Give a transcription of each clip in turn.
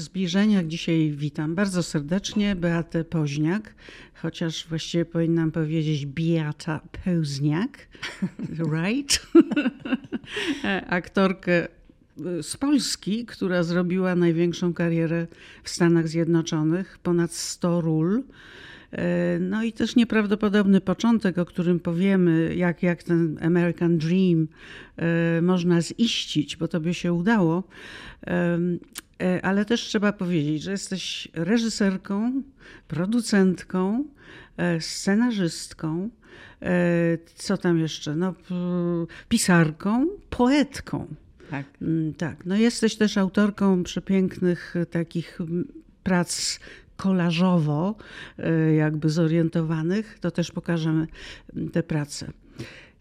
w zbliżeniach dzisiaj witam bardzo serdecznie Beatę Poźniak, chociaż właściwie powinnam powiedzieć Beata Poźniak, right? Aktorkę z Polski, która zrobiła największą karierę w Stanach Zjednoczonych, ponad 100 ról. E, no i też nieprawdopodobny początek, o którym powiemy, jak, jak ten American Dream e, można ziścić, bo to by się udało. E, ale też trzeba powiedzieć, że jesteś reżyserką, producentką, scenarzystką, co tam jeszcze? No, pisarką, poetką. Tak. Mm, tak. No jesteś też autorką przepięknych takich prac kolażowo e, jakby zorientowanych, to też pokażemy te prace.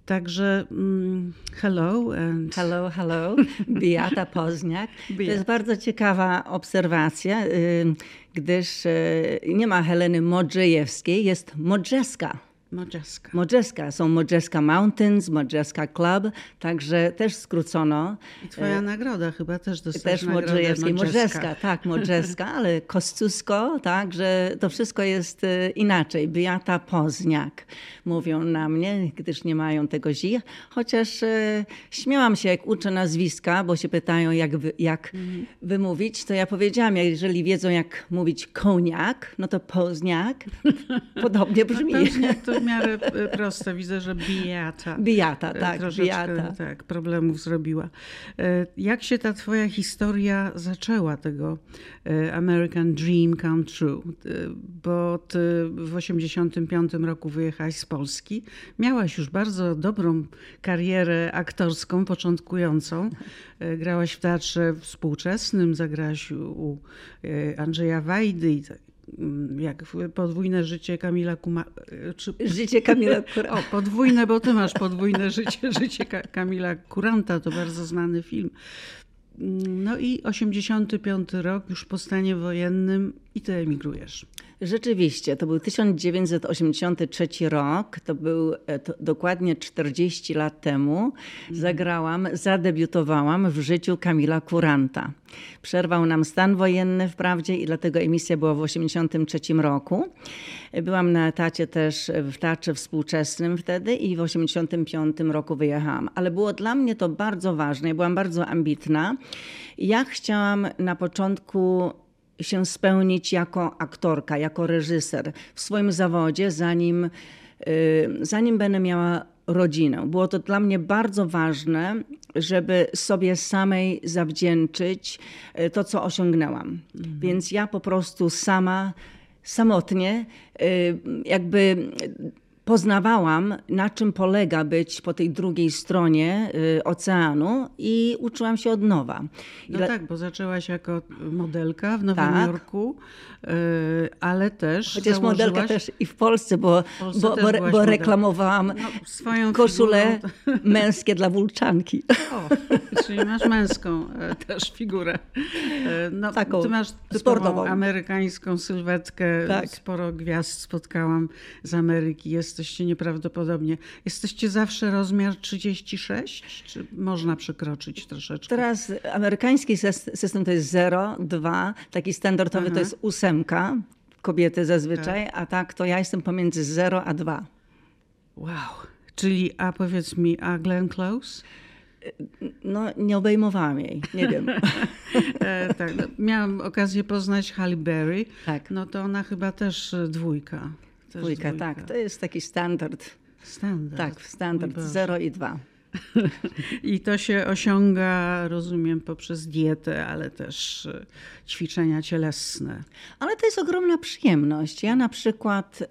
Także um, hello. And... Hello, hello. Beata Pozniak. To jest bardzo ciekawa obserwacja, y, gdyż y, nie ma Heleny Modrzejewskiej, jest Modrzeska. Modrzeska. Modrzeska. Są Modrzeska Mountains, Modrzeska Club, także też skrócono. I twoja e, nagroda chyba też dostała. Też Modrzejewskiej. Tak, Modrzeska, ale Kosciusko, tak, że to wszystko jest e, inaczej. Beata Pozniak mówią na mnie, gdyż nie mają tego zi. Chociaż e, śmiałam się, jak uczę nazwiska, bo się pytają, jak, wy, jak mhm. wymówić, to ja powiedziałam, jeżeli wiedzą, jak mówić koniak, no to Pozniak podobnie brzmi. No, w miarę e, proste. Widzę, że Biata. Biata, e, tak. Biata. tak, problemów zrobiła. E, jak się ta twoja historia zaczęła, tego American Dream Come True? Bo ty w 85 roku wyjechałaś z Polski. Miałaś już bardzo dobrą karierę aktorską, początkującą. Grałaś w teatrze współczesnym, zagrałaś u Andrzeja Wajdy Mm, jak podwójne życie Kamila Kuma... Czy... Życie Kamila Kuranta. O, podwójne, bo ty masz podwójne życie, życie Kamila Kuranta, to bardzo znany film. Mm, no i 85 rok, już po stanie wojennym i ty emigrujesz. Rzeczywiście, to był 1983 rok, to był e, to dokładnie 40 lat temu. Mhm. Zagrałam, zadebiutowałam w życiu Kamila Kuranta. Przerwał nam stan wojenny wprawdzie i dlatego emisja była w 1983 roku. Byłam na etacie też w Teatrze Współczesnym wtedy i w 1985 roku wyjechałam. Ale było dla mnie to bardzo ważne, ja byłam bardzo ambitna. Ja chciałam na początku się spełnić jako aktorka, jako reżyser w swoim zawodzie, zanim, y, zanim będę miała rodzinę. Było to dla mnie bardzo ważne, żeby sobie samej zawdzięczyć y, to, co osiągnęłam. Mhm. Więc ja po prostu sama, samotnie, y, jakby poznawałam, na czym polega być po tej drugiej stronie y, oceanu i uczyłam się od nowa. No tak, bo zaczęłaś jako modelka w Nowym tak. Jorku, y, ale też Chociaż założyłaś... modelka też i w Polsce, bo, w Polsce bo, bo, bo reklamowałam no, swoją koszulę figurą... męskie dla wulczanki. O, czyli masz męską e, też figurę. E, no, Taką ty masz sportową amerykańską sylwetkę. Tak. Sporo gwiazd spotkałam z Ameryki. Jest jesteście nieprawdopodobnie. Jesteście zawsze rozmiar 36? Czy można przekroczyć troszeczkę? Teraz amerykański system to jest 0, 2, taki standardowy Aha. to jest ósemka, kobiety zazwyczaj, tak. a tak to ja jestem pomiędzy 0 a 2. Wow. Czyli, a powiedz mi, a Glenn Close? No, nie obejmowałam jej, nie wiem. e, tak, no, miałam okazję poznać Halle Berry. Tak. No to ona chyba też dwójka. Dwójka, tak. To jest taki standard. Standard. Tak, standard 0 i 2. I to się osiąga, rozumiem, poprzez dietę, ale też e, ćwiczenia cielesne. Ale to jest ogromna przyjemność. Ja na przykład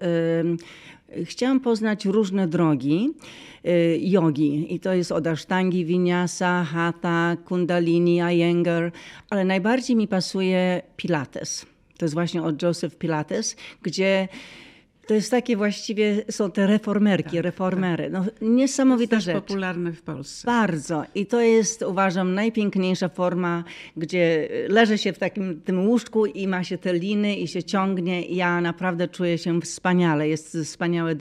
y, chciałam poznać różne drogi y, jogi. I to jest od asztangi, vinyasa, hatha, kundalini, iyengar, ale najbardziej mi pasuje pilates. To jest właśnie od Joseph Pilates, gdzie to jest takie właściwie, są te reformerki, tak, reformery. Tak. No, niesamowita to jest rzecz. popularne w Polsce. Bardzo. I to jest, uważam, najpiękniejsza forma, gdzie leży się w takim tym łóżku i ma się te liny i się ciągnie. I ja naprawdę czuję się wspaniale. Jest wspaniałe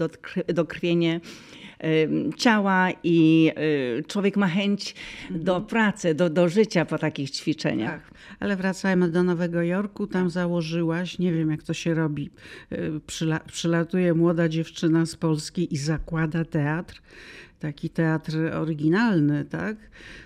dokrwienie ciała i człowiek ma chęć mhm. do pracy, do, do życia po takich ćwiczeniach. Tak. Ale wracajmy do Nowego Jorku, tam założyłaś, nie wiem jak to się robi, przyla przylatuje młoda dziewczyna z Polski i zakłada teatr taki teatr oryginalny, tak?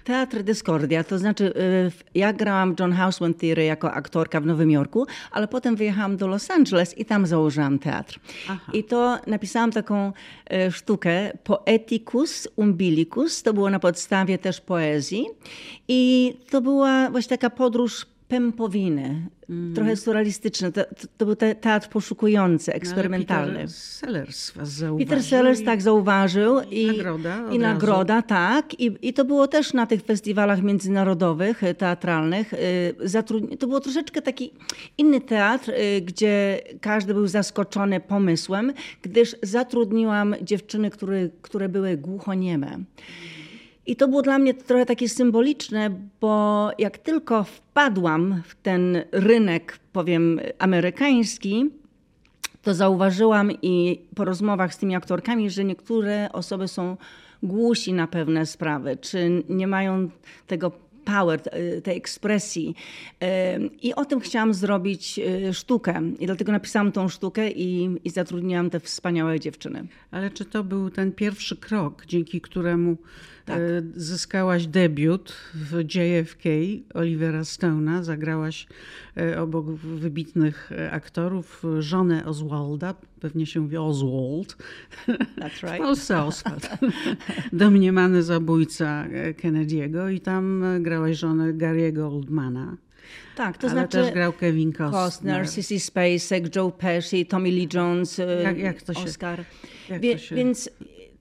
Teatr Discordia, to znaczy y, ja grałam John Houseman Theory jako aktorka w Nowym Jorku, ale potem wyjechałam do Los Angeles i tam założyłam teatr. Aha. I to napisałam taką y, sztukę Poeticus Umbilicus, to było na podstawie też poezji i to była właśnie taka podróż pępowiny, mm. trochę surrealistyczny. To, to, to, był teatr poszukujący, no, eksperymentalny. No, Peter Sellers was zauważył. Peter Sellers tak zauważył. I, nagroda. I nagroda, tak. I, I to było też na tych festiwalach międzynarodowych, e, teatralnych. E, to było troszeczkę taki inny teatr, e, gdzie każdy był zaskoczony pomysłem, gdyż zatrudniłam dziewczyny, które, które były głuchonieme. I to było dla mnie trochę takie symboliczne, bo jak tylko wpadłam w ten rynek, powiem, amerykański, to zauważyłam i po rozmowach z tymi aktorkami, że niektóre osoby są głusi na pewne sprawy, czy nie mają tego power, tej ekspresji. I o tym chciałam zrobić e, sztukę. I dlatego napisałam tą sztukę i, i zatrudniłam te wspaniałe dziewczyny. Ale czy to był ten pierwszy krok, dzięki któremu tak. E, zyskałaś debiut w JFK Olivera Stone'a. Zagrałaś e, obok wybitnych e, aktorów żonę Oswalda, pewnie się mówi Oswald. That's right. W Polsce Oswald. Domniemany zabójca Kennedy'ego i tam grałaś żonę Gary'ego Oldmana. Tak, to Ale znaczy. też grał Kevin Costner. Costner, Sissy Spacek, Joe Pesci, Tommy Lee Jones, jak, jak to się, Oscar. Jak Wie, to się... Więc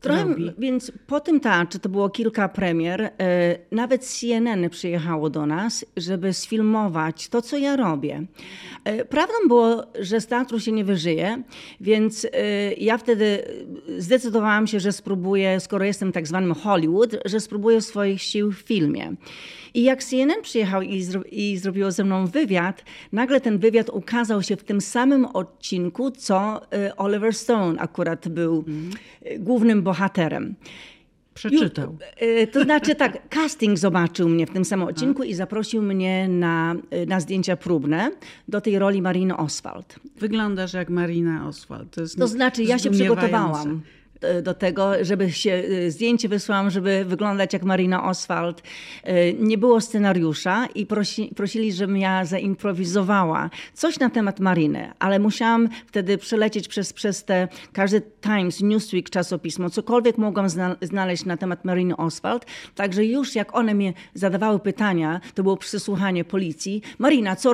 Trochę, więc po tym teatrze to było kilka premier. E, nawet CNN przyjechało do nas, żeby sfilmować to, co ja robię. E, prawdą było, że z teatru się nie wyżyje, więc e, ja wtedy zdecydowałam się, że spróbuję, skoro jestem tak zwanym Hollywood, że spróbuję swoich sił w filmie. I jak CNN przyjechał i, zro i zrobiło ze mną wywiad, nagle ten wywiad ukazał się w tym samym odcinku, co y, Oliver Stone akurat był mm. głównym bohaterem. Przeczytał. Y, to znaczy tak, casting zobaczył mnie w tym samym odcinku i zaprosił mnie na, na zdjęcia próbne do tej roli Mariny Oswald. Wyglądasz jak Marina Oswald. To, to znaczy, ja się przygotowałam. E, do tego, żeby się e, zdjęcie wysłałam, żeby wyglądać jak Marina Oswald. E, nie było scenariusza i prosi, prosili, żebym ja zaimprowizowała coś na temat Mariny, ale musiałam wtedy przelecieć przez, przez te każdy Times, Newsweek, czasopismo, cokolwiek mogłam znaleźć na temat Mariny Oswald. Także już jak one mnie zadawały pytania, to było przesłuchanie policji. Marina, co,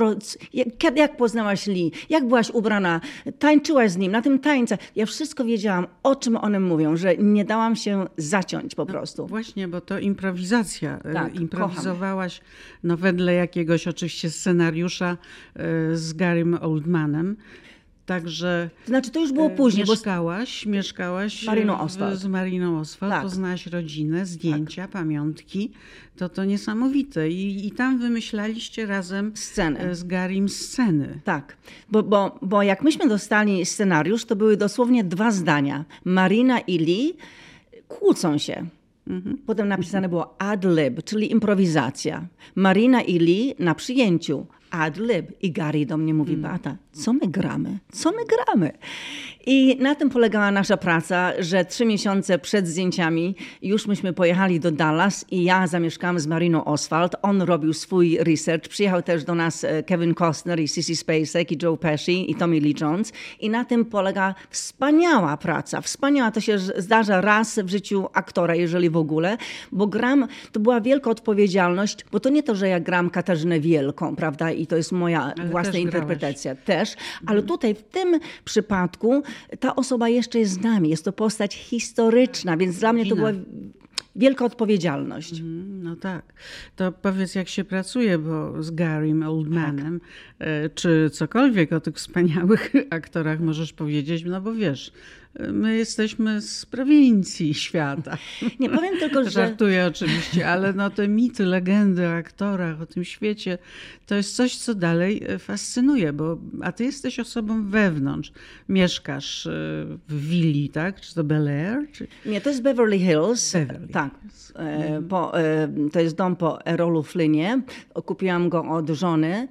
jak, jak poznałaś Lee? Jak byłaś ubrana? Tańczyłaś z nim na tym tańce? Ja wszystko wiedziałam, o czym one mówią, że nie dałam się zaciąć po no prostu. No właśnie, bo to improwizacja. E, tak, Improwizowałaś no wedle jakiegoś oczywiście scenariusza e, z Garym Oldmanem. Także. Znaczy, to już było e, później. Mieszkałaś, bo... mieszkałaś Mariną Oswald. z Mariną Oswald, tak. poznałaś rodzinę, zdjęcia, tak. pamiątki. To to niesamowite. I, I tam wymyślaliście razem sceny. z Garim sceny. Tak, bo, bo, bo jak myśmy dostali scenariusz, to były dosłownie dwa zdania. Marina i Lee kłócą się. Mhm. Potem napisane było ad lib, czyli improwizacja. Marina i Lee na przyjęciu ad lib. I Gary do mnie mówi, mm. Beata, co my gramy? Co my gramy? I na tym polegała nasza praca, że trzy miesiące przed zdjęciami już myśmy pojechali do Dallas i ja zamieszkałam z Mariną Oswald. On robił swój research. Przyjechał też do nas e, Kevin Costner i Sissy Spacek i Joe Pesci i Tommy Lee Jones. I na tym polega wspaniała praca. Wspaniała. To się zdarza raz w życiu aktora, jeżeli w ogóle, bo gram, to była wielka odpowiedzialność, bo to nie to, że ja gram Katarzynę Wielką, prawda, i to jest moja ale własna też interpretacja. Też, ale tutaj w tym przypadku ta osoba jeszcze jest z nami. Jest to postać historyczna, więc dla mnie to była wielka odpowiedzialność. Mhm, no tak. To powiedz, jak się pracuje, bo z Garym Oldmanem, tak. E, czy cokolwiek o tych wspaniałych aktorach możesz powiedzieć, no bo wiesz, my jesteśmy z prowincji świata. Nie powiem tylko, że... Żartuję oczywiście, ale no te mity, legendy o aktorach, o tym świecie, to jest coś, co dalej e, fascynuje, bo a ty jesteś osobą wewnątrz. Mieszkasz e, w willi, tak? Czy to Bel Air? Czy... Nie, to jest Beverly Hills. Beverly tak. E, to jest dom po Erolu Flynnie. Kupiłam go od żony,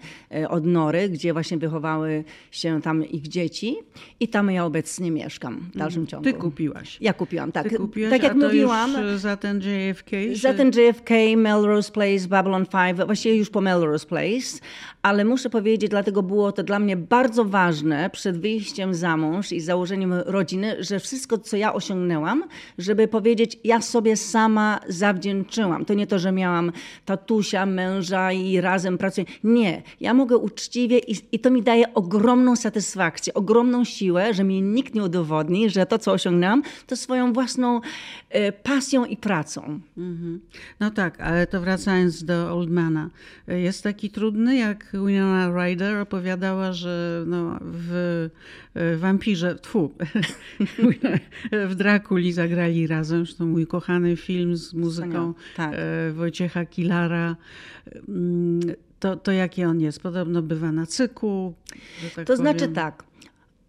od Nory, gdzie właśnie wychowały się tam ich dzieci. I tam ja obecnie mieszkam w dalszym ciągu. Ty kupiłaś. Ja kupiłam, tak. Ty kupiłaś, tak jak mówiłam. Za ten JFK? Za ten JFK, Melrose Place, Babylon 5, właściwie już po Melrose Place, ale muszę powiedzieć, dlatego było to dla mnie bardzo ważne przed wyjściem za mąż i założeniem rodziny, że wszystko, co ja osiągnęłam, żeby powiedzieć, ja sobie sama zawdzięczyłam. To nie to, że miałam tatusia, męża i razem pracuję. Nie, ja mogę uczciwie i, i to mi daje ogromną satysfakcję, ogromną siłę, że mi nikt nie udowodni, że to, co osiągnęłam, to swoją własną e, pasją i pracą. Mhm. No tak, ale to wracając do Oldmana. Jest taki trudny, jak Winona Ryder opowiadała, że no, w Wampirze, tfu, w Drakuli zagrali razem, zresztą mój kochany film z muzyką tak. E, Wojciecha Kilara. To, to jaki on jest? Podobno bywa na cyku. Tak to znaczy powiem. znaczy tak,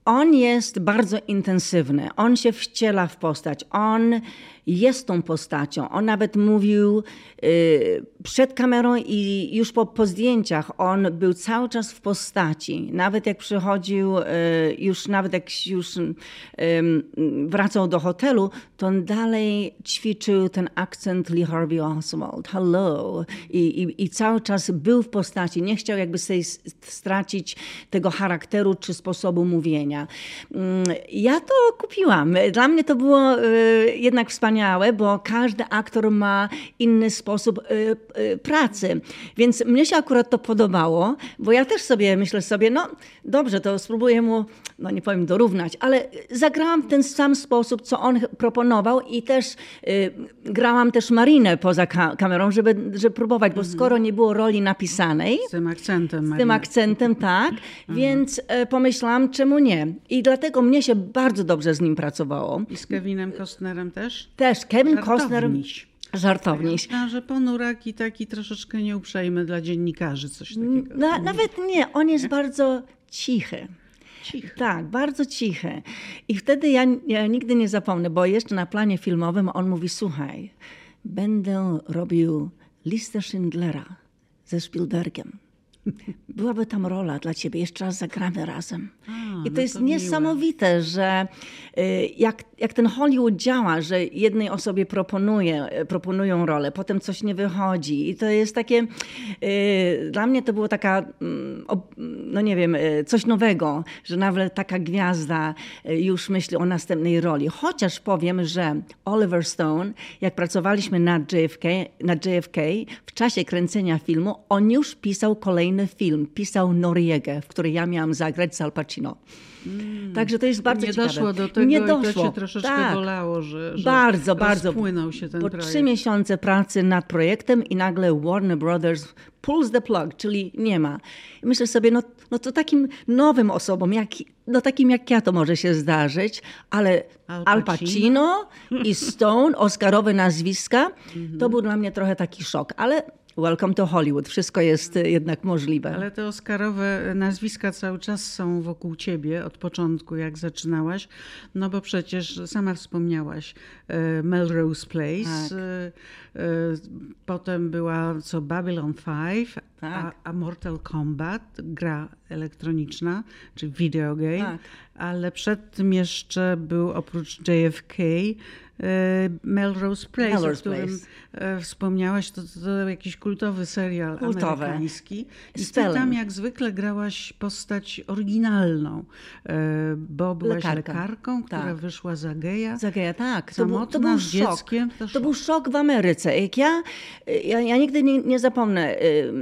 on jest bardzo intensywny, on się wciela w postać, on jest tą postacią. On nawet mówił y, przed kamerą i już po, po zdjęciach, on był cały czas w postaci. Nawet jak przychodził, y, już nawet jak już wracał do hotelu, to on dalej ćwiczył ten akcent Lee Harvey Oswald. Hello. I, i, I cały czas był w postaci. Nie chciał jakby sobie stracić tego charakteru czy sposobu mówienia. Mm, ja to kupiłam. Dla mnie to było y, jednak wspaniałe wspaniałe, bo każdy aktor ma inny sposób y, y, pracy. Więc mnie się akurat to podobało, bo ja też sobie myślę sobie, no dobrze, to spróbuję mu, no nie powiem dorównać, ale zagrałam w ten sam sposób, co on proponował i też y, grałam też Marinę poza ka kamerą, żeby, żeby próbować, bo mhm. skoro nie było roli napisanej. Z tym akcentem. Z tym akcentem, tak. Mhm. Więc y, pomyślałam, czemu nie. I dlatego mnie się bardzo dobrze z nim pracowało. I z Kevinem Costnerem też? Też też Kevin Costner. Żartowniś. Ja że ponurak i taki troszeczkę nieuprzejmy dla dziennikarzy, coś takiego. Na, nawet nie, on jest nie? bardzo cichy. Cichy. Tak, bardzo cichy. I wtedy ja, ja nigdy nie zapomnę, bo jeszcze na planie filmowym on mówi: Słuchaj, będę robił listę Schindlera ze Spielbergiem byłaby tam rola dla ciebie, jeszcze raz zagramy razem. A, I to no jest to niesamowite, miłe. że y, jak, jak ten Hollywood działa, że jednej osobie proponuje, proponują rolę, potem coś nie wychodzi. I to jest takie, y, dla mnie to było taka, mm, no nie wiem, y, coś nowego, że nawet taka gwiazda już myśli o następnej roli. Chociaż powiem, że Oliver Stone, jak pracowaliśmy nad JFK, nad JFK w czasie kręcenia filmu, on już pisał kolejny film pisał Noriega, w której ja miałam zagrać z Al Pacino. Mm. Także to jest bardzo nie ciekawe. doszło do tego nie doszło. i to cię troszeczkę tak. bolało, że, że bardzo, bardzo. się ten po projekt. trzy miesiące pracy nad projektem i nagle Warner Brothers pulls the plug, czyli nie ma. I myślę sobie, no, no to takim nowym osobom, jak, no takim jak ja to może się zdarzyć, ale Al Pacino, Al Pacino i Stone, Oscarowe nazwiska, to mhm. był dla mnie trochę taki szok, ale Welcome to Hollywood. Wszystko jest e, jednak możliwe. Ale te Oscarowe nazwiska cały czas są wokół ciebie od początku, jak zaczynałaś. No bo przecież sama wspomniałaś e, Melrose Place. Tak. E, potem była co Babylon 5, tak. a, a, Mortal Kombat, gra elektroniczna, czy video game. Tak. Ale przed tym jeszcze był oprócz JFK E, Melrose Place, Melrose o którym Place. E, wspomniałaś, to, to, jakiś kultowy serial Kultowe. amerykański. I ty tam jak zwykle grałaś postać oryginalną, e, bo byłaś Lekarka. lekarką, która tak. wyszła za geja. Za geja, tak. To był, to był szok. To, to, był szok w Ameryce. Jak ja, ja, ja nigdy nie, nie zapomnę,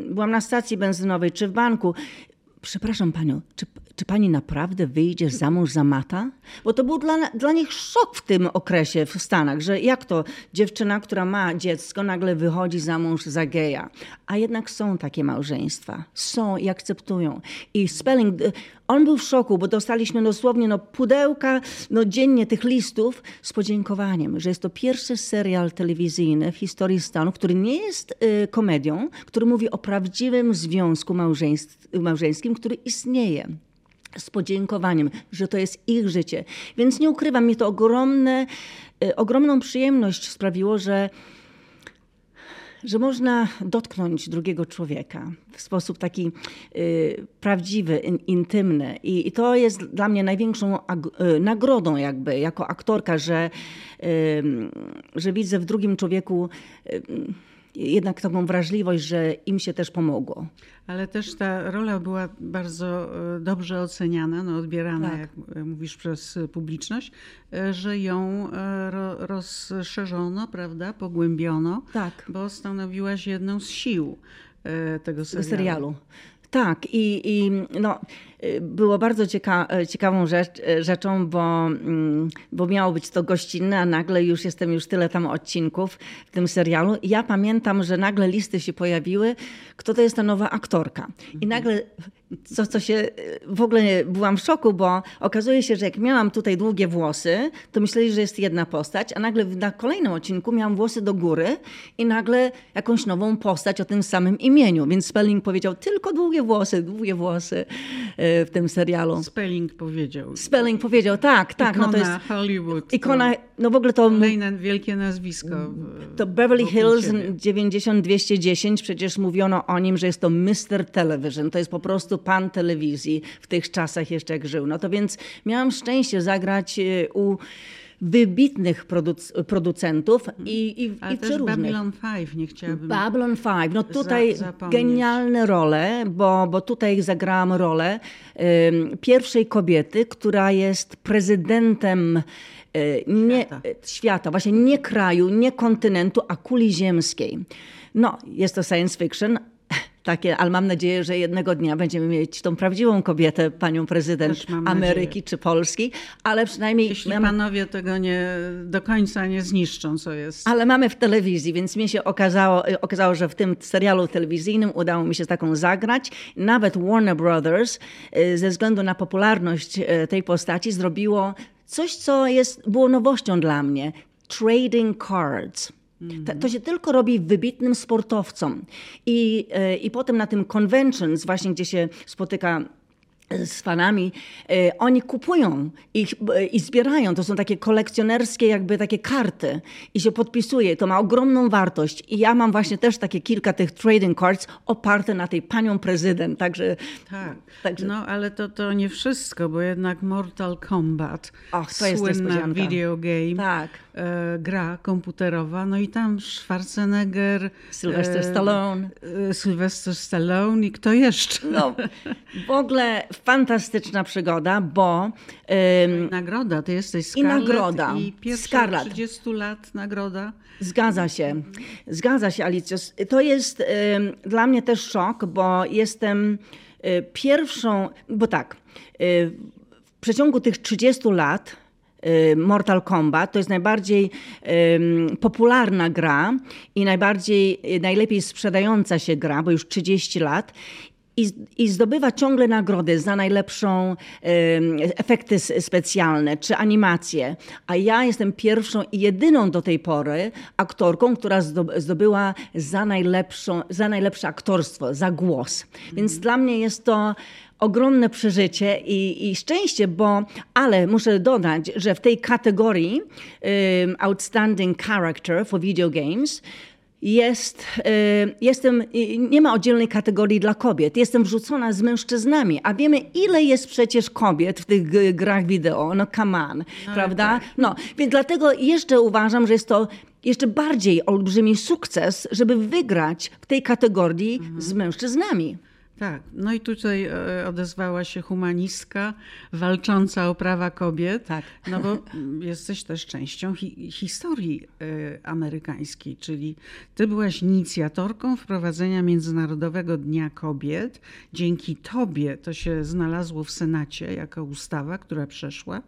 byłam na stacji benzynowej czy w banku. Przepraszam panią, czy, czy pani naprawdę wyjdzie za mąż za mata? Bo to był dla, dla nich szok w tym okresie w Stanach, że jak to dziewczyna, która ma dziecko, nagle wychodzi za mąż za geja. A jednak są takie małżeństwa. Są i akceptują. I Spelling, on był w szoku, bo dostaliśmy dosłownie no, pudełka no, dziennie tych listów z podziękowaniem, że jest to pierwszy serial telewizyjny w historii Stanów, który nie jest y, komedią, który mówi o prawdziwym związku małżeńskim, który istnieje z podziękowaniem, że to jest ich życie. Więc nie ukrywam, mi to ogromne, y, ogromną przyjemność sprawiło, że że można dotknąć drugiego człowieka w sposób taki y, prawdziwy, in, intymny. I, I, to jest dla mnie największą y, nagrodą jakby jako aktorka, że, y, że widzę w drugim człowieku y, jednak taką wrażliwość, że im się też pomogło. Ale też ta rola była bardzo e, dobrze oceniana, no odbierana, tak. jak mówisz, przez publiczność, e, że ją e, rozszerzono, prawda, pogłębiono, tak. bo stanowiłaś jedną z sił tego serialu. serialu. Tak, i, i no, było bardzo cieka ciekawą rzecz, rzeczą, bo, mm, bo miało być to gościnne, a nagle już jestem już tyle tam odcinków w tym serialu. I ja pamiętam, że nagle listy się pojawiły, kto to jest ta nowa aktorka. I nagle co, co się w ogóle byłam w szoku, bo okazuje się, że jak miałam tutaj długie włosy, to myśleli, że jest jedna postać, a nagle na kolejnym odcinku miałam włosy do góry i nagle jakąś nową postać o tym samym imieniu. Więc Spelling powiedział tylko długie włosy, długie włosy e, w tym serialu. Spelling powiedział. Spelling powiedział, tak, tak. Ikona no to jest Hollywood. Ikona, no w ogóle to... Kolejne wielkie nazwisko. To Beverly Hills 90210, przecież mówiono o nim, że jest to Mr. Television. To jest po prostu pan telewizji w tych czasach jeszcze jak żył. No to więc miałam szczęście zagrać e, u wybitnych produc producentów i, i, Ale i też przeróżnych. Babylon 5 nie chciałabym Babylon 5. No tutaj za, genialne role, bo, bo tutaj zagrałam rolę um, pierwszej kobiety, która jest prezydentem nie, Świata. świata, właśnie nie kraju, nie kontynentu, a kuli ziemskiej. No, jest to science fiction, takie, ale mam nadzieję, że jednego dnia będziemy mieć tą prawdziwą kobietę, panią prezydent Ameryki nadzieję. czy Polski, ale przynajmniej Jeśli mam- panowie tego nie do końca nie zniszczą, co jest. ale mamy w telewizji, więc mi się okazało, okazało, że w tym serialu telewizyjnym udało mi się taką zagrać. Nawet Warner Brothers ze względu na popularność tej postaci zrobiło coś, co jest, było nowością dla mnie. Trading cards. Ta- To się tylko robi wybitnym sportowcom. I, y, I potem na tym conventions, właśnie gdzie się spotyka z fanami, e, oni kupują ich, e, i zbierają. To są takie kolekcjonerskie jakby takie karty i się podpisuje. To ma ogromną wartość. I ja mam właśnie też takie kilka tych trading cards oparte na tej panią prezydent. Także, Tak, Także- no ale to, to nie wszystko, bo jednak Mortal Kombat, jest słynna video game, Tak. e, gra komputerowa, no i tam Schwarzenegger, Sylvester e, Stallone. e, Sylvester Stallone i kto jeszcze? no, w ogóle fantastyczna przygoda, bo ym, Nagroda, ty jesteś I Scarlett nagroda. i pierwsza Scarlett. 30 lat nagroda. Zgadza się. Zgadza się, Alicjo. To jest y, dla mnie też szok, bo jestem y, pierwszą, bo tak, y, w przeciągu tych 30 lat y, Mortal Kombat to jest najbardziej y, popularna gra i najbardziej, y, najlepiej sprzedająca się gra, bo już 30 lat. I, I zdobywa ciągle nagrody za najlepszą efekty specjalne czy animacje. A ja jestem pierwszą i jedyną do tej pory aktorką, która zdo- zdobyła za, najlepszą, za najlepsze aktorstwo, za głos. Więc dla mnie jest to ogromne przeżycie i, i szczęście, bo, ale muszę dodać, że w tej kategorii Outstanding Character for Video Games jest, y, jestem, nie ma oddzielnej kategorii dla kobiet. Jestem wrzucona z mężczyznami, a wiemy, ile jest przecież kobiet w tych grach wideo. No come on, prawda? No, więc dlatego jeszcze uważam, że jest to jeszcze bardziej olbrzymi sukces, żeby wygrać w tej kategorii z mężczyznami. Tak, no i tutaj e, odezwała się humanistka walcząca o prawa kobiet, tak. no bo jesteś też częścią hi historii e, amerykańskiej, czyli ty byłaś inicjatorką wprowadzenia Międzynarodowego Dnia Kobiet. Dzięki tobie to się znalazło w Senacie jako ustawa, która przeszła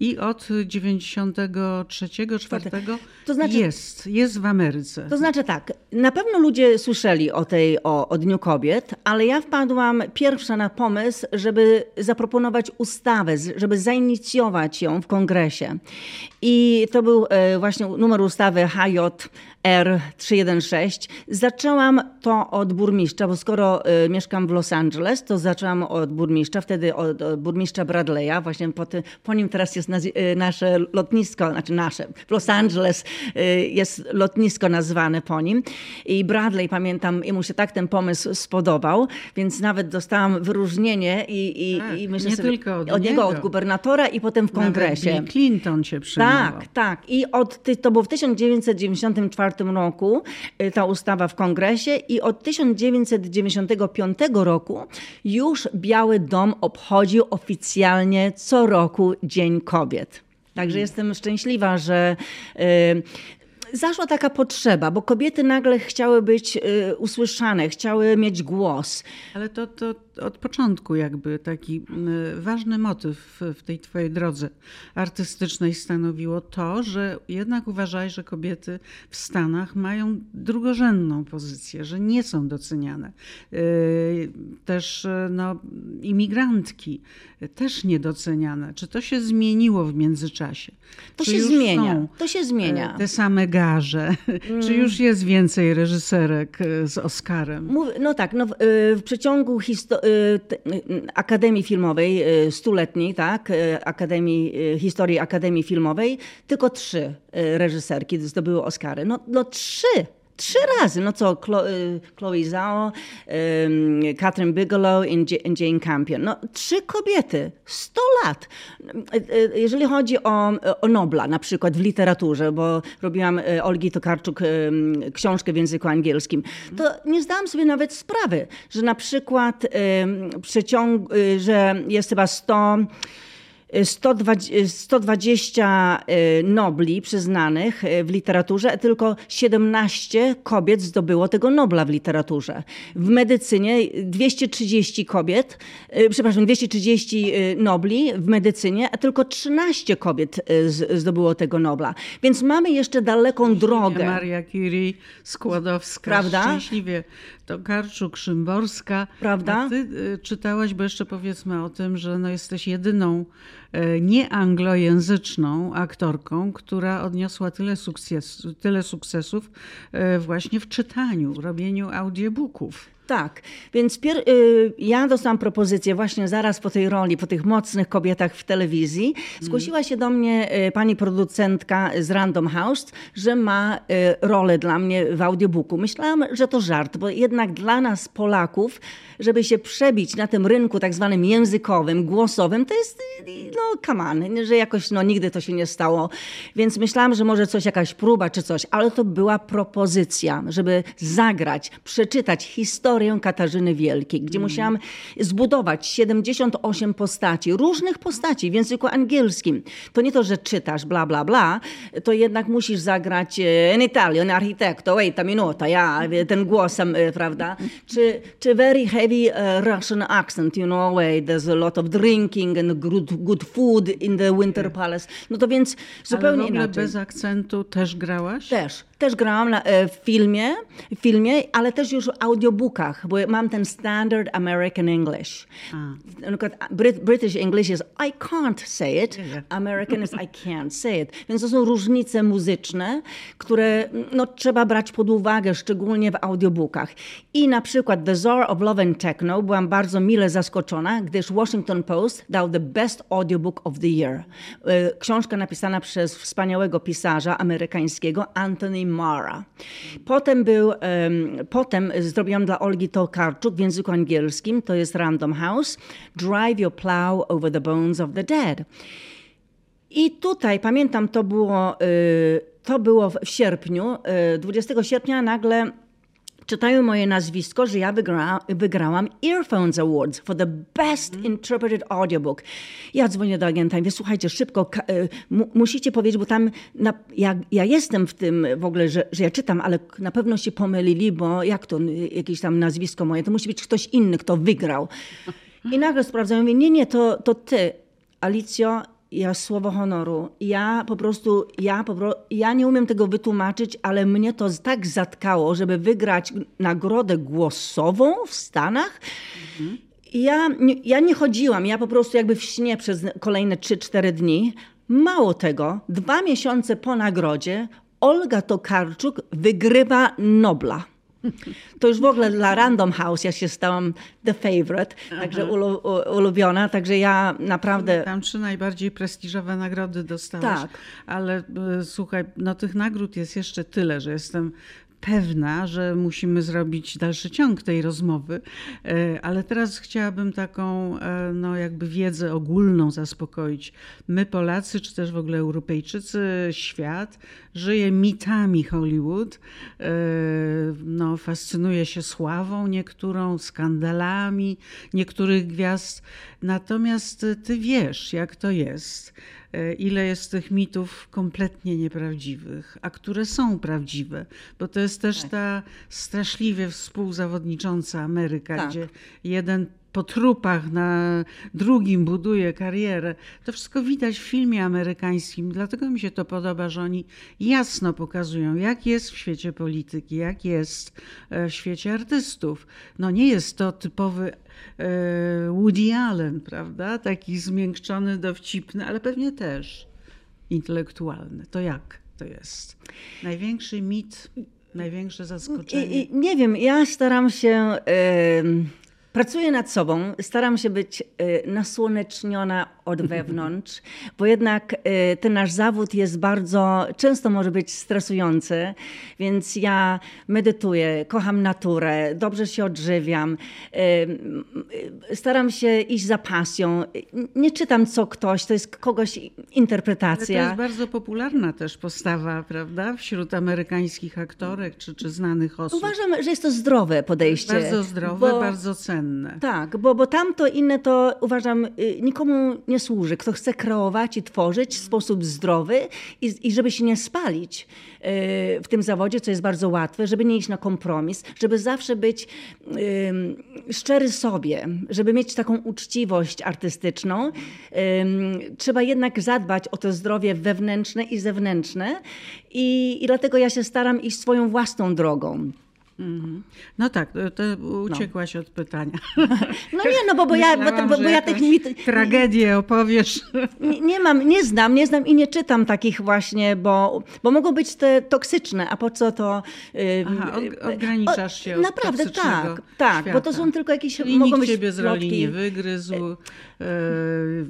i od 93-4 to znaczy, jest, jest w Ameryce. To znaczy tak, na pewno ludzie słyszeli o tej, o, o Dniu Kobiet, ale ja w wpadłam pierwsza na pomysł, żeby zaproponować ustawę, żeby zainicjować ją w kongresie. I to był e, właśnie numer ustawy HJ R316. Zaczęłam to od burmistrza, bo skoro y, mieszkam w Los Angeles, to zaczęłam od burmistrza, wtedy od, od burmistrza Bradley'a. Właśnie po, ty, po, nim teraz jest y, nasze lotnisko, znaczy nasze. W Los Angeles y, jest lotnisko nazwane po nim. I Bradley, pamiętam, mu się tak ten pomysł spodobał, więc nawet dostałam wyróżnienie i, i, tak, i myślę nie sobie, tylko od, od niego, od gubernatora i potem w kongresie. Nawet Bill Clinton cię przyjmował. Tak, tak. I od, to było w 1994 roku y, ta ustawa w kongresie i od 1995 roku już Biały Dom obchodził oficjalnie co roku Dzień Kobiet. Także jestem szczęśliwa, że y, zaszła taka potrzeba, bo kobiety nagle chciały być y, usłyszane, chciały mieć głos. Ale to, to od początku jakby taki ważny motyw w tej twojej drodze artystycznej stanowiło to, że jednak uważaj, że kobiety w Stanach mają drugorzędną pozycję, że nie są doceniane. Y, też no, imigrantki też niedoceniane. Czy to się zmieniło w międzyczasie? To Czy się zmienia. To się zmienia. E, te same garze. Mm. Czy już jest więcej reżyserek z Oscarem? No tak, no w, w przeciągu historii Akademii Filmowej stuletniej, tak, Akademii, historii Akademii Filmowej, tylko trzy reżyserki zdobyły Oscary. No, no trzy! Trzy razy. No co, y, Chloe Zhao, Catherine Bigelow i Jane Campion. No trzy kobiety. Sto lat. Y, y, jeżeli chodzi o, o Nobla na przykład w literaturze, bo robiłam Olgi Tokarczuk książkę w języku angielskim, to nie zdałam sobie nawet sprawy, że na przykład przeciąg, że jest chyba sto 120, y, Nobli przyznanych y, w literaturze, a tylko 17 kobiet zdobyło tego Nobla w literaturze. W medycynie 230 kobiet, y, przepraszam, 230 Nobli w medycynie, a tylko 13 kobiet zdobyło tego Nobla. Więc mamy jeszcze daleką drogę. Maria Curie, Skłodowska, Prawda? szczęśliwie Tokarczuk, Szymborska. Prawda? A ty czytałaś, bo jeszcze powiedzmy o tym, że no jesteś jedyną nieanglojęzyczną aktorką, która odniosła tyle, sukces, tyle sukcesów e, właśnie w czytaniu, robieniu audiobooków. Tak, więc y, ja dostałam propozycję właśnie zaraz po tej roli, po tych mocnych kobietach w telewizji. Zgłosiła się do mnie y, pani producentka z Random House, że ma y, rolę dla mnie w audiobooku. Myślałam, że to żart, bo jednak dla nas Polaków, żeby się przebić na tym rynku tak zwanym językowym, głosowym, to jest, no come on, że jakoś no, nigdy to się nie stało. Więc myślałam, że może coś, jakaś próba czy coś, ale to była propozycja, żeby zagrać, przeczytać historię Katarzyny Wielkiej, gdzie mm. musiałam zbudować 78 postaci, różnych postaci w języku angielskim. To nie to, że czytasz bla, bla, bla, to jednak musisz zagrać in Italian, architekto, wait a minuta, ja, ten głos, prawda? Czy, czy very heavy uh, Russian accent, you know, there's a lot of drinking and good, good food in the Winter Palace. No to więc zupełnie Ale w ogóle inaczej. bez akcentu też grałaś? Też. Też grałam na, e, w filmie, w filmie, ale też już w audiobookach, bo mam ten Standard American English. British English is I can't say it, American is I can't say it. Więc to są różnice muzyczne, które no, trzeba brać pod uwagę, szczególnie w audiobookach. I na przykład The Czar of Love and Techno byłam bardzo mile zaskoczona, gdyż Washington Post dał The Best Audiobook of the Year. E, książka napisana przez wspaniałego pisarza amerykańskiego Anthony Mara. Potem był, potem zrobiłam dla Olgi Tokarczuk w języku angielskim, to jest Random House, Drive Your Plow Over the Bones of the Dead. I tutaj, pamiętam, to było, y, to było w sierpniu, 20 y, sierpnia nagle czytają moje nazwisko, że ja wygra, wygrałam Earphones Awards for the best interpreted audiobook. Ja dzwonię do agenta i mówię, słuchajcie, szybko, y, musicie powiedzieć, bo tam na, ja, ja, jestem w tym w ogóle, że, że ja czytam, ale na pewno się pomylili, bo jak to, jakieś tam nazwisko moje, to musi być ktoś inny, kto wygrał. I nagle sprawdzają, mówię, nie, nie, to, to ty, Alicjo, ja słowo honoru. Ja po prostu, ja, po ja nie umiem tego wytłumaczyć, ale mnie to tak zatkało, żeby wygrać nagrodę głosową w Stanach. Mhm. Ja, ja nie chodziłam, ja po prostu jakby w śnie przez kolejne 3-4 dni. Mało tego, dwa miesiące po nagrodzie Olga Tokarczuk wygrywa Nobla. To już w ogóle dla Random House ja się stałam the favorite, także ulu, ulubiona, także ja naprawdę... Tam trzy najbardziej prestiżowe nagrody dostałaś. Tak. Ale e, słuchaj, no tych nagród jest jeszcze tyle, że jestem pewna, że musimy zrobić dalszy ciąg tej rozmowy, e, ale teraz chciałabym taką e, no, jakby wiedzę ogólną zaspokoić. My Polacy, czy też w ogóle Europejczycy, świat żyje mitami Hollywood, e, no, fascynuje się sławą niektórą, skandalami niektórych gwiazd, natomiast ty wiesz, jak to jest ile jest tych mitów kompletnie nieprawdziwych, a które są prawdziwe, bo to jest też tak. ta straszliwie współzawodnicząca Ameryka, tak. gdzie jeden po trupach na drugim buduje karierę. To wszystko widać w filmie amerykańskim, dlatego mi się to podoba, że oni jasno pokazują, jak jest w świecie polityki, jak jest e, w świecie artystów. No nie jest to typowy E, Woody Allen, prawda? Taki zmiękczony, dowcipny, ale pewnie też intelektualny. To jak to jest? Największy mit, największe zaskoczenie? Nie wiem, ja staram się... Pracuję nad sobą, staram się być y, nasłoneczniona od wewnątrz, bo jednak y, ten nasz zawód jest bardzo, często może być stresujący, więc ja medytuję, kocham naturę, dobrze się odżywiam, y, staram się iść za pasją. Nie czytam co ktoś, to jest kogoś interpretacja. Ale to jest bardzo popularna też postawa, prawda, wśród amerykańskich aktorek czy, czy znanych osób. Uważam, że jest to zdrowe podejście. Bardzo zdrowe, bo... bardzo cenne. Tak, bo, bo tamto inne to uważam y, nikomu nie służy. Kto chce kreować i tworzyć w sposób zdrowy i, i żeby się nie spalić y, w tym zawodzie, co jest bardzo łatwe, żeby nie iść na kompromis, żeby zawsze być szczery sobie, żeby mieć taką uczciwość artystyczną. Trzeba jednak zadbać o to zdrowie wewnętrzne i zewnętrzne i, i dlatego ja się staram iść swoją własną drogą. Mhm. No tak, to uciekłaś no. od pytania. No nie, no bo, bo ja, bo, bo, bo ja tych mit... Tragedię opowiesz. Nie, nie, mam, nie znam, nie znam i nie czytam takich właśnie, bo, bo mogą być te toksyczne, a po co to... Aha, ograniczasz się od Naprawdę tak, tak, świata. bo to są tylko jakieś... Czyli mogą nikt być ciebie z roli nie wygryzł, e,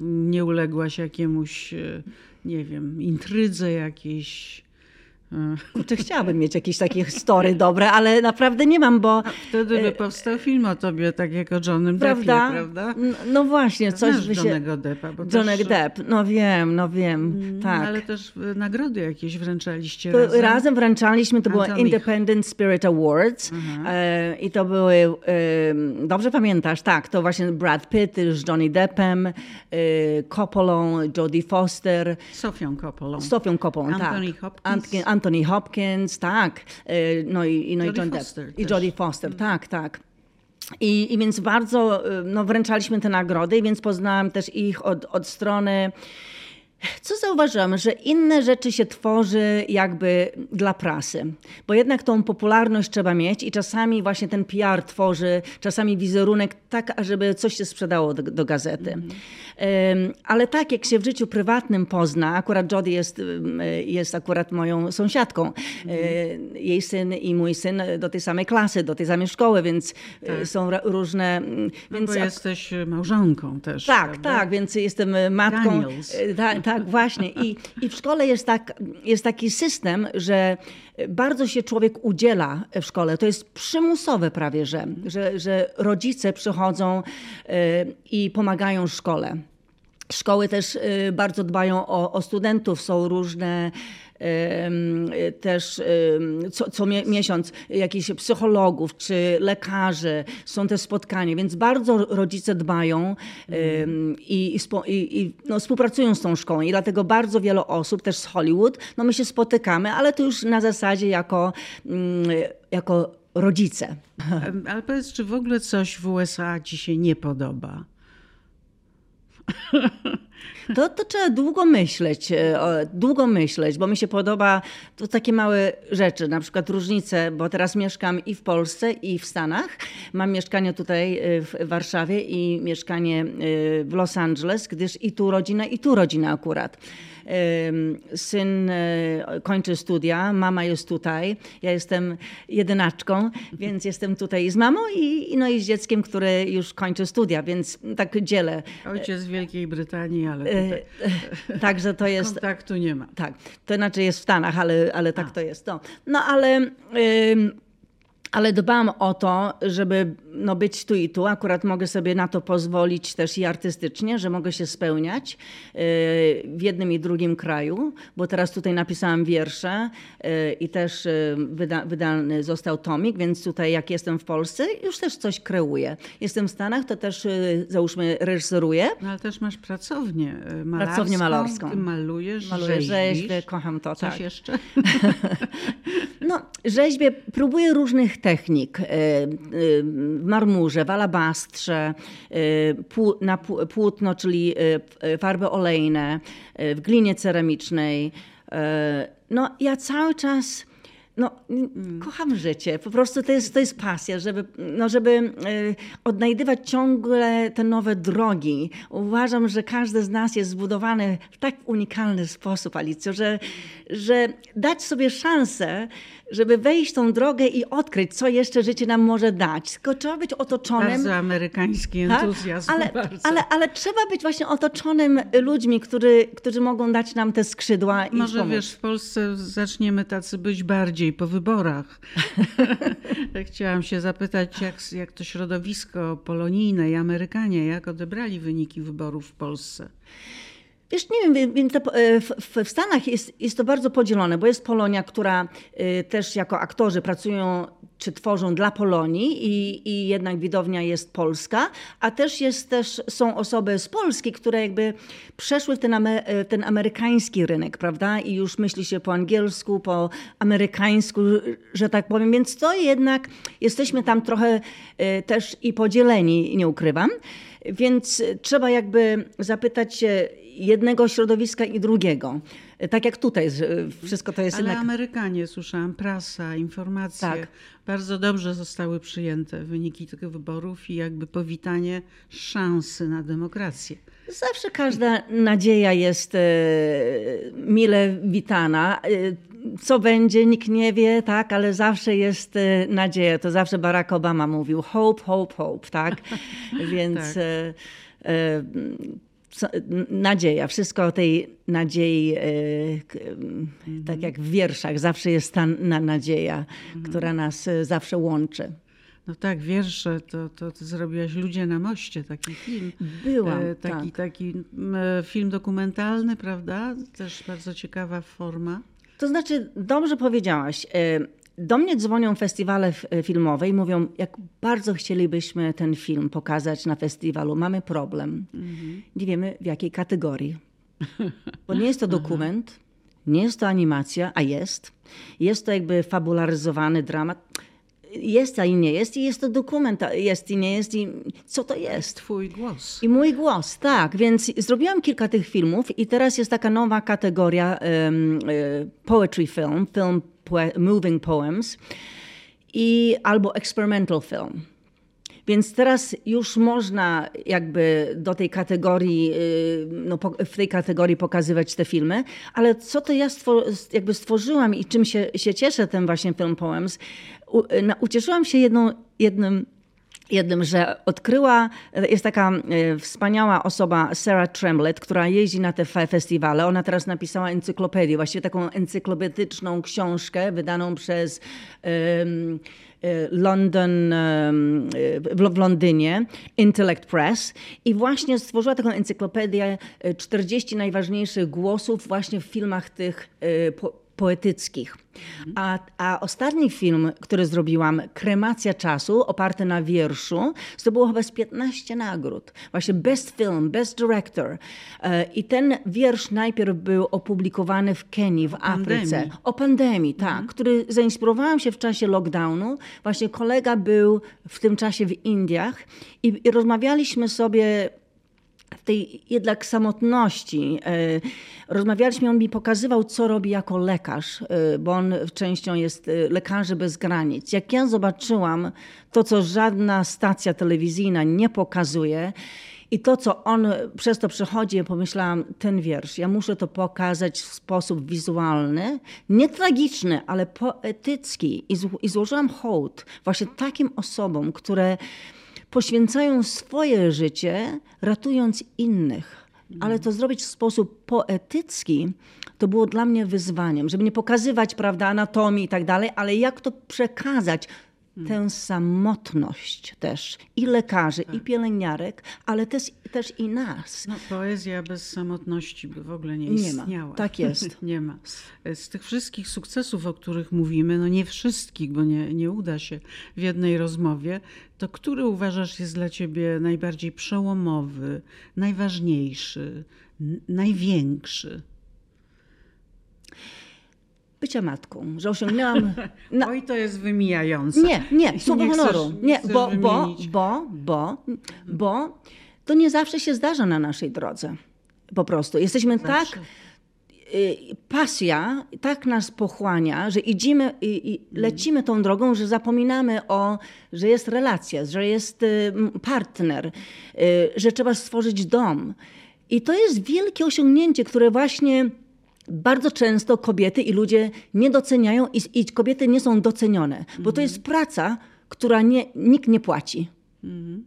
nie uległaś jakiemuś, e, nie wiem, intrydze jakiejś Kurczę, chciałabym mieć jakieś takie story dobre, ale naprawdę nie mam, bo... A wtedy by e, powstał film o tobie, tak jak o Johnem prawda? Deppie, prawda? No właśnie, coś by się... Johnego Deppa. Bo Johnny też... Depp, no wiem, no wiem, mm, tak. Ale też e, nagrody jakieś wręczaliście to razem. Razem wręczaliśmy, to było Independent Spirit Awards e, i to były, dobrze pamiętasz, tak, to właśnie Brad Pitt z Johnny Deppem, Coppolą, Jodie Foster. Sofią Coppolą. Sofią Coppolą, Anthony tak. Hopkins. Anthony Hopkins, tak. Y, no i, no i John Depp. I Jodie Foster, mm. tak, tak. I, I więc bardzo y, no, wręczaliśmy te nagrody, więc poznałam też ich od, od strony co zauważyłam, że inne rzeczy się tworzy jakby dla prasy, bo jednak tą popularność trzeba mieć i czasami właśnie ten PR tworzy, czasami wizerunek tak, żeby coś się sprzedało do, do gazety. Mm -hmm. Ale tak jak się w życiu prywatnym pozna, akurat Jodie jest, jest akurat moją sąsiadką, mm jej syn i mój syn do tej samej klasy, do tej samej szkoły, więc e, tak. są różne... No więc bo jesteś małżonką też. Tak, prawda? tak, więc jestem matką. Tak, tak, tak, właśnie. I, I w szkole jest, tak, jest taki system, że bardzo się człowiek udziela w szkole. To jest przymusowe prawie, że, że, że rodzice przychodzą y, i pomagają szkole. Szkoły też y, bardzo dbają o, o studentów, są różne też co, co miesiąc jakichś psychologów czy lekarzy, są te spotkania, więc bardzo rodzice dbają i, i, i no, współpracują z tą szkołą i dlatego bardzo wiele osób, też z Hollywood, no my się spotykamy, ale to już na zasadzie jako, mm, jako rodzice. Ale powiedz, czy w ogóle coś w USA ci się nie podoba? To, to trzeba długo myśleć, e, długo myśleć, bo mi się podoba to takie małe rzeczy, na przykład różnice, bo teraz mieszkam i w Polsce, i w Stanach. Mam mieszkanie tutaj e, w Warszawie i mieszkanie e, w Los Angeles, gdyż i tu rodzina, i tu rodzina akurat syn e, kończy studia, mama jest tutaj, ja jestem jedynaczką, więc jestem tutaj z mamą i, no i z dzieckiem, które już kończy studia, więc tak dzielę. Ojciec z Wielkiej Brytanii, ale e, tutaj Także to jest... Kontaktu nie ma. Tak, to znaczy jest w Stanach, ale, ale tak A. to jest. No, no ale ale dbam o to, żeby no, być tu i tu. Akurat mogę sobie na to pozwolić też i artystycznie, że mogę się spełniać y, w jednym i drugim kraju, bo teraz tutaj napisałam wiersze y, i też y, wyda, wydany został tomik, więc tutaj jak jestem w Polsce, już też coś kreuję. Jestem w Stanach, to też załóżmy reżyseruję. No, ale też masz pracownię malarską. Pracownię malarską. Ty malujesz, Maluję rzeźbię, kocham to. Coś tak. jeszcze? no, rzeźbię, próbuję różnych technik. E, e, w marmurze, w alabastrze, e, na płótno, czyli farby olejne, w glinie ceramicznej. No, ja cały czas no, mm. kocham życie. Po prostu to jest, to jest pasja, żeby, no, żeby odnajdywać ciągle te nowe drogi. Uważam, że każdy z nas jest zbudowany w tak unikalny sposób, Alicjo, że, że dać sobie szansę, żeby wejść tą drogę i odkryć, co jeszcze życie nam może dać. Tylko trzeba być otoczonym. Bardzo amerykański tak? entuzjazm. Ale, ale, ale, trzeba być właśnie otoczonym ludźmi, którzy, którzy mogą dać nam te skrzydła. Może i pomóc. wiesz, w Polsce zaczniemy tacy być bardziej po wyborach. Chciałam się zapytać, jak, jak to środowisko polonijne i Amerykanie, jak odebrali wyniki wyborów w Polsce? Wiesz, nie wiem, więc e, w, Stanach jest, jest to bardzo podzielone, bo jest Polonia, która e, też jako aktorzy pracują czy tworzą dla Polonii i, i jednak widownia jest polska, a też, jest, też są osoby z Polski, które jakby przeszły w ten, e, ten amerykański rynek, prawda? I już myśli się po angielsku, po amerykańsku, że tak powiem, więc to jednak jesteśmy tam trochę też i podzieleni, nie ukrywam. Więc trzeba jakby zapytać się, jednego środowiska i drugiego. Tak jak tutaj, wszystko to jest Ale jednak... Amerykanie, słyszałam, prasa, informacje, tak. bardzo dobrze zostały przyjęte wyniki tych wyborów i jakby powitanie szansy na demokrację. Zawsze każda nadzieja jest e, mile witana. E, co będzie, nikt nie wie, tak, ale zawsze jest e, nadzieja. To zawsze Barack Obama mówił hope, hope, hope, tak? Więc tak nadzieja, wszystko o tej nadziei, e, tak jak w wierszach, zawsze jest ta nadzieja, która nas e, zawsze łączy. No tak, wiersze, to, to zrobiłaś Ludzie na moście, taki film. Byłam, e, taki, tak. taki film dokumentalny, prawda? Też bardzo ciekawa forma. To znaczy, dobrze powiedziałaś. Do mnie dzwonią festiwale e, filmowe i mówią, jak bardzo chcielibyśmy ten film pokazać na festiwalu. Mamy problem. Mhm. Nie wiemy w jakiej kategorii. Bo nie jest to dokument, nie jest to animacja, a jest. Jest to jakby fabularyzowany dramat. Jest, a i nie jest. I jest to dokument, jest i nie jest. I co to jest? Twój głos. I mój głos, tak. Więc zrobiłam kilka tych filmów i teraz jest taka nowa kategoria um, poetry film, film moving poems i albo experimental film. Więc teraz już można jakby do tej kategorii, y, no, w tej kategorii pokazywać te filmy, ale co to ja jakby stworzyłam i czym się, się cieszę ten właśnie film Poems, u, ucieszyłam się jedną, jednym jednym, że odkryła, jest taka e, wspaniała osoba, Sarah Tremblett, która jeździ na te festiwale. Ona teraz napisała encyklopedię, właściwie taką encyklopedyczną książkę wydaną przez um, London, w Londynie, Intellect Press i właśnie stworzyła taką encyklopedię 40 najważniejszych głosów właśnie w filmach tych poetyckich. A, a ostatni film, który zrobiłam, Kremacja czasu, oparty na wierszu, zdobyło chyba z 15 nagród. Właśnie Best Film, Best Director. E, I ten wiersz najpierw był opublikowany w Kenii, w Afryce. pandemii. O pandemii, tak. Który zainspirowałam się w czasie lockdownu. Właśnie kolega był w tym czasie w Indiach i, i rozmawialiśmy sobie w tej jednak samotności. e, Rozmawialiśmy, on mi pokazywał, co robi jako lekarz, e, bo on częścią jest e, lekarzy bez granic. Jak ja zobaczyłam to, co żadna stacja telewizyjna nie pokazuje, i to, co on przez to przechodzi, pomyślałam, ten wiersz, ja muszę to pokazać w sposób wizualny, nie tragiczny, ale poetycki. I, zł- i złożyłam hołd właśnie takim osobom, które poświęcają swoje życie, ratując innych. Ale to zrobić w sposób poetycki, to było dla mnie wyzwaniem, żeby nie pokazywać prawda, anatomii i tak dalej, ale jak to przekazać, tę samotność też. I lekarzy, i pielęgniarek, ale też, też i nas. No, poezja bez samotności by w ogóle nie Nie ma. istniała. Tak jest. nie ma. Z tych wszystkich sukcesów, o których mówimy, no nie wszystkich, bo nie, nie uda się w jednej rozmowie, to który uważasz jest dla ciebie najbardziej przełomowy, najważniejszy, największy? Bycia matką, że osiągnęłam... Na, Oj, to jest wymijające. Nie, nie, słowo Nie chcesz- honoru. nie Nie, chcesz bo, bo, wymienić. bo, bo, bo to nie zawsze się zdarza na naszej drodze. Po prostu. Jesteśmy tak, Zawsze. y, pasja tak nas pochłania, że idziemy i, i lecimy tą drogą, że zapominamy o, że jest relacja, że jest y, partner, y, że trzeba stworzyć dom. I to jest wielkie osiągnięcie, które właśnie bardzo często kobiety i ludzie nie doceniają i, i kobiety nie są docenione, bo to jest praca, która nie, nikt nie płaci.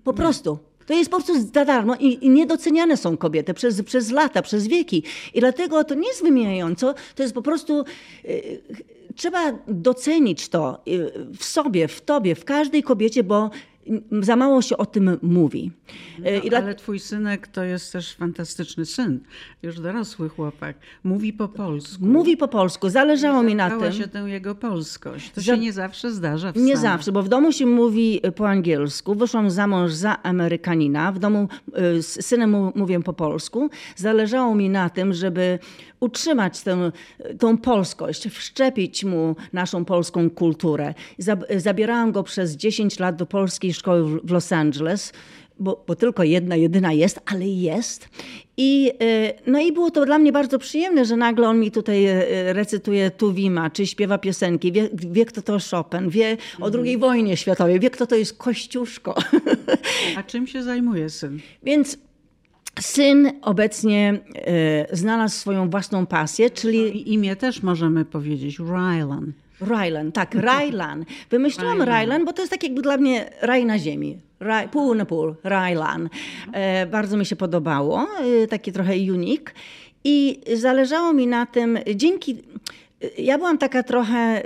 Po prostu. To jest po prostu za darmo i, i niedoceniane są kobiety przez, przez lata, przez wieki. I dlatego to nie jest wymijająco, to jest po prostu. y, trzeba docenić to y, w sobie, w tobie, w każdej kobiecie, bo za mało się o tym mówi. Y, i dla- No, Ale twój synek to jest też fantastyczny syn, już dorosły chłopak. Mówi po polsku. Mówi po polsku, zależało mi na tym. się tę jego polskość. To Za- się nie zawsze zdarza w Nie Stanach. zawsze, bo w domu się mówi po angielsku. Wyszłam za mąż za Amerykanina. W domu y, z synem mu- mówię po polsku. Zależało mi na tym, żeby utrzymać tę, tą polskość, wszczepić mu naszą polską kulturę. Zab- Zabierałam go przez 10 lat do polskiej szkoły w- Los Angeles. Bo, bo tylko jedna, jedyna jest, ale jest. I, y, no i było to dla mnie bardzo przyjemne, że nagle on mi tutaj y, recytuje Tuwima, czy śpiewa piosenki, wie, wie kto to Chopin, wie o II wojnie światowej, wie kto to jest Kościuszko. A czym się zajmuje syn? Więc syn obecnie y, znalazł swoją własną pasję, czyli I imię też możemy powiedzieć, Rylan. Rylan, tak, Rylan. Wymyśliłam Rylan, bo to jest tak jakby dla mnie raj na ziemi. Raj, pół na pół, Rylan. E, bardzo mi się podobało, e, taki trochę unik. I zależało mi na tym, dzięki. Ja byłam taka trochę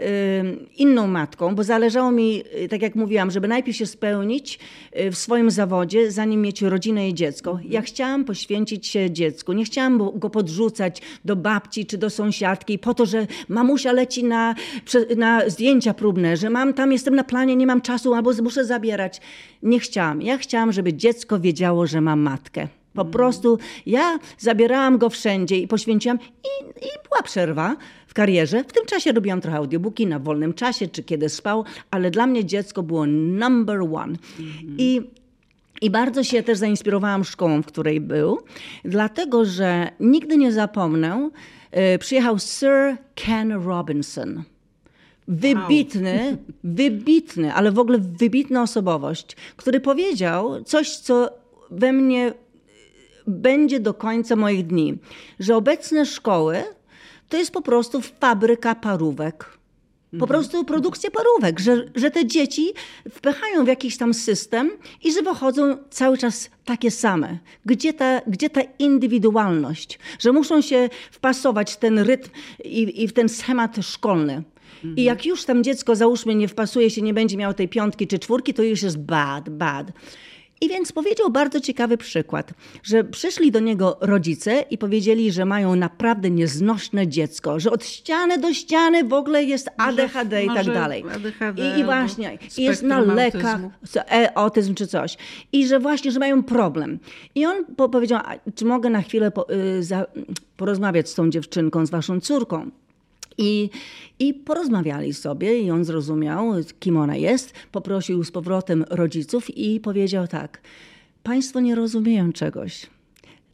inną matką, bo zależało mi, y, tak jak mówiłam, żeby najpierw się spełnić y, w swoim zawodzie, zanim mieć rodzinę i dziecko. Ja chciałam poświęcić się dziecku. Nie chciałam go podrzucać do babci czy do sąsiadki po to, że mamusia leci na, na zdjęcia próbne, że mam tam, jestem na planie, nie mam czasu albo muszę zabierać. Nie chciałam. Ja chciałam, żeby dziecko wiedziało, że ma matkę. Po prostu ja zabierałam go wszędzie i poświęciłam i, i była przerwa w karierze. W tym czasie robiłam trochę audiobooki na wolnym czasie, czy kiedy spał, ale dla mnie dziecko było number one. I i bardzo się też zainspirowałam szkołą, w której był, dlatego że nigdy nie zapomnę, e, przyjechał Sir Ken Robinson. Wybitny, wybitny, ale w ogóle wybitna osobowość, który powiedział coś, co we mnie będzie do końca moich dni, że obecne szkoły to jest po prostu fabryka parówek. Po prostu produkcja parówek, że, że te dzieci wpychają w jakiś tam system i że wychodzą cały czas takie same. Gdzie ta, gdzie ta indywidualność? Że muszą się wpasować w ten rytm i, i w ten schemat szkolny. I jak już tam dziecko, załóżmy, nie wpasuje się, nie będzie miało tej piątki czy czwórki, to już jest bad, bad. I więc powiedział bardzo ciekawy przykład, że przyszli do niego rodzice i powiedzieli, że mają naprawdę nieznośne dziecko, że od ściany do ściany w ogóle jest ADHD może, i tak dalej. ADHD, I, i właśnie, i jest na lekach, e, autyzm czy coś. I że właśnie, że mają problem. I on po, powiedział, czy mogę na chwilę y, porozmawiać z tą dziewczynką, z waszą córką. I, I porozmawiali sobie i on zrozumiał, kim ona jest, poprosił z powrotem rodziców i powiedział tak: Państwo nie rozumieją czegoś.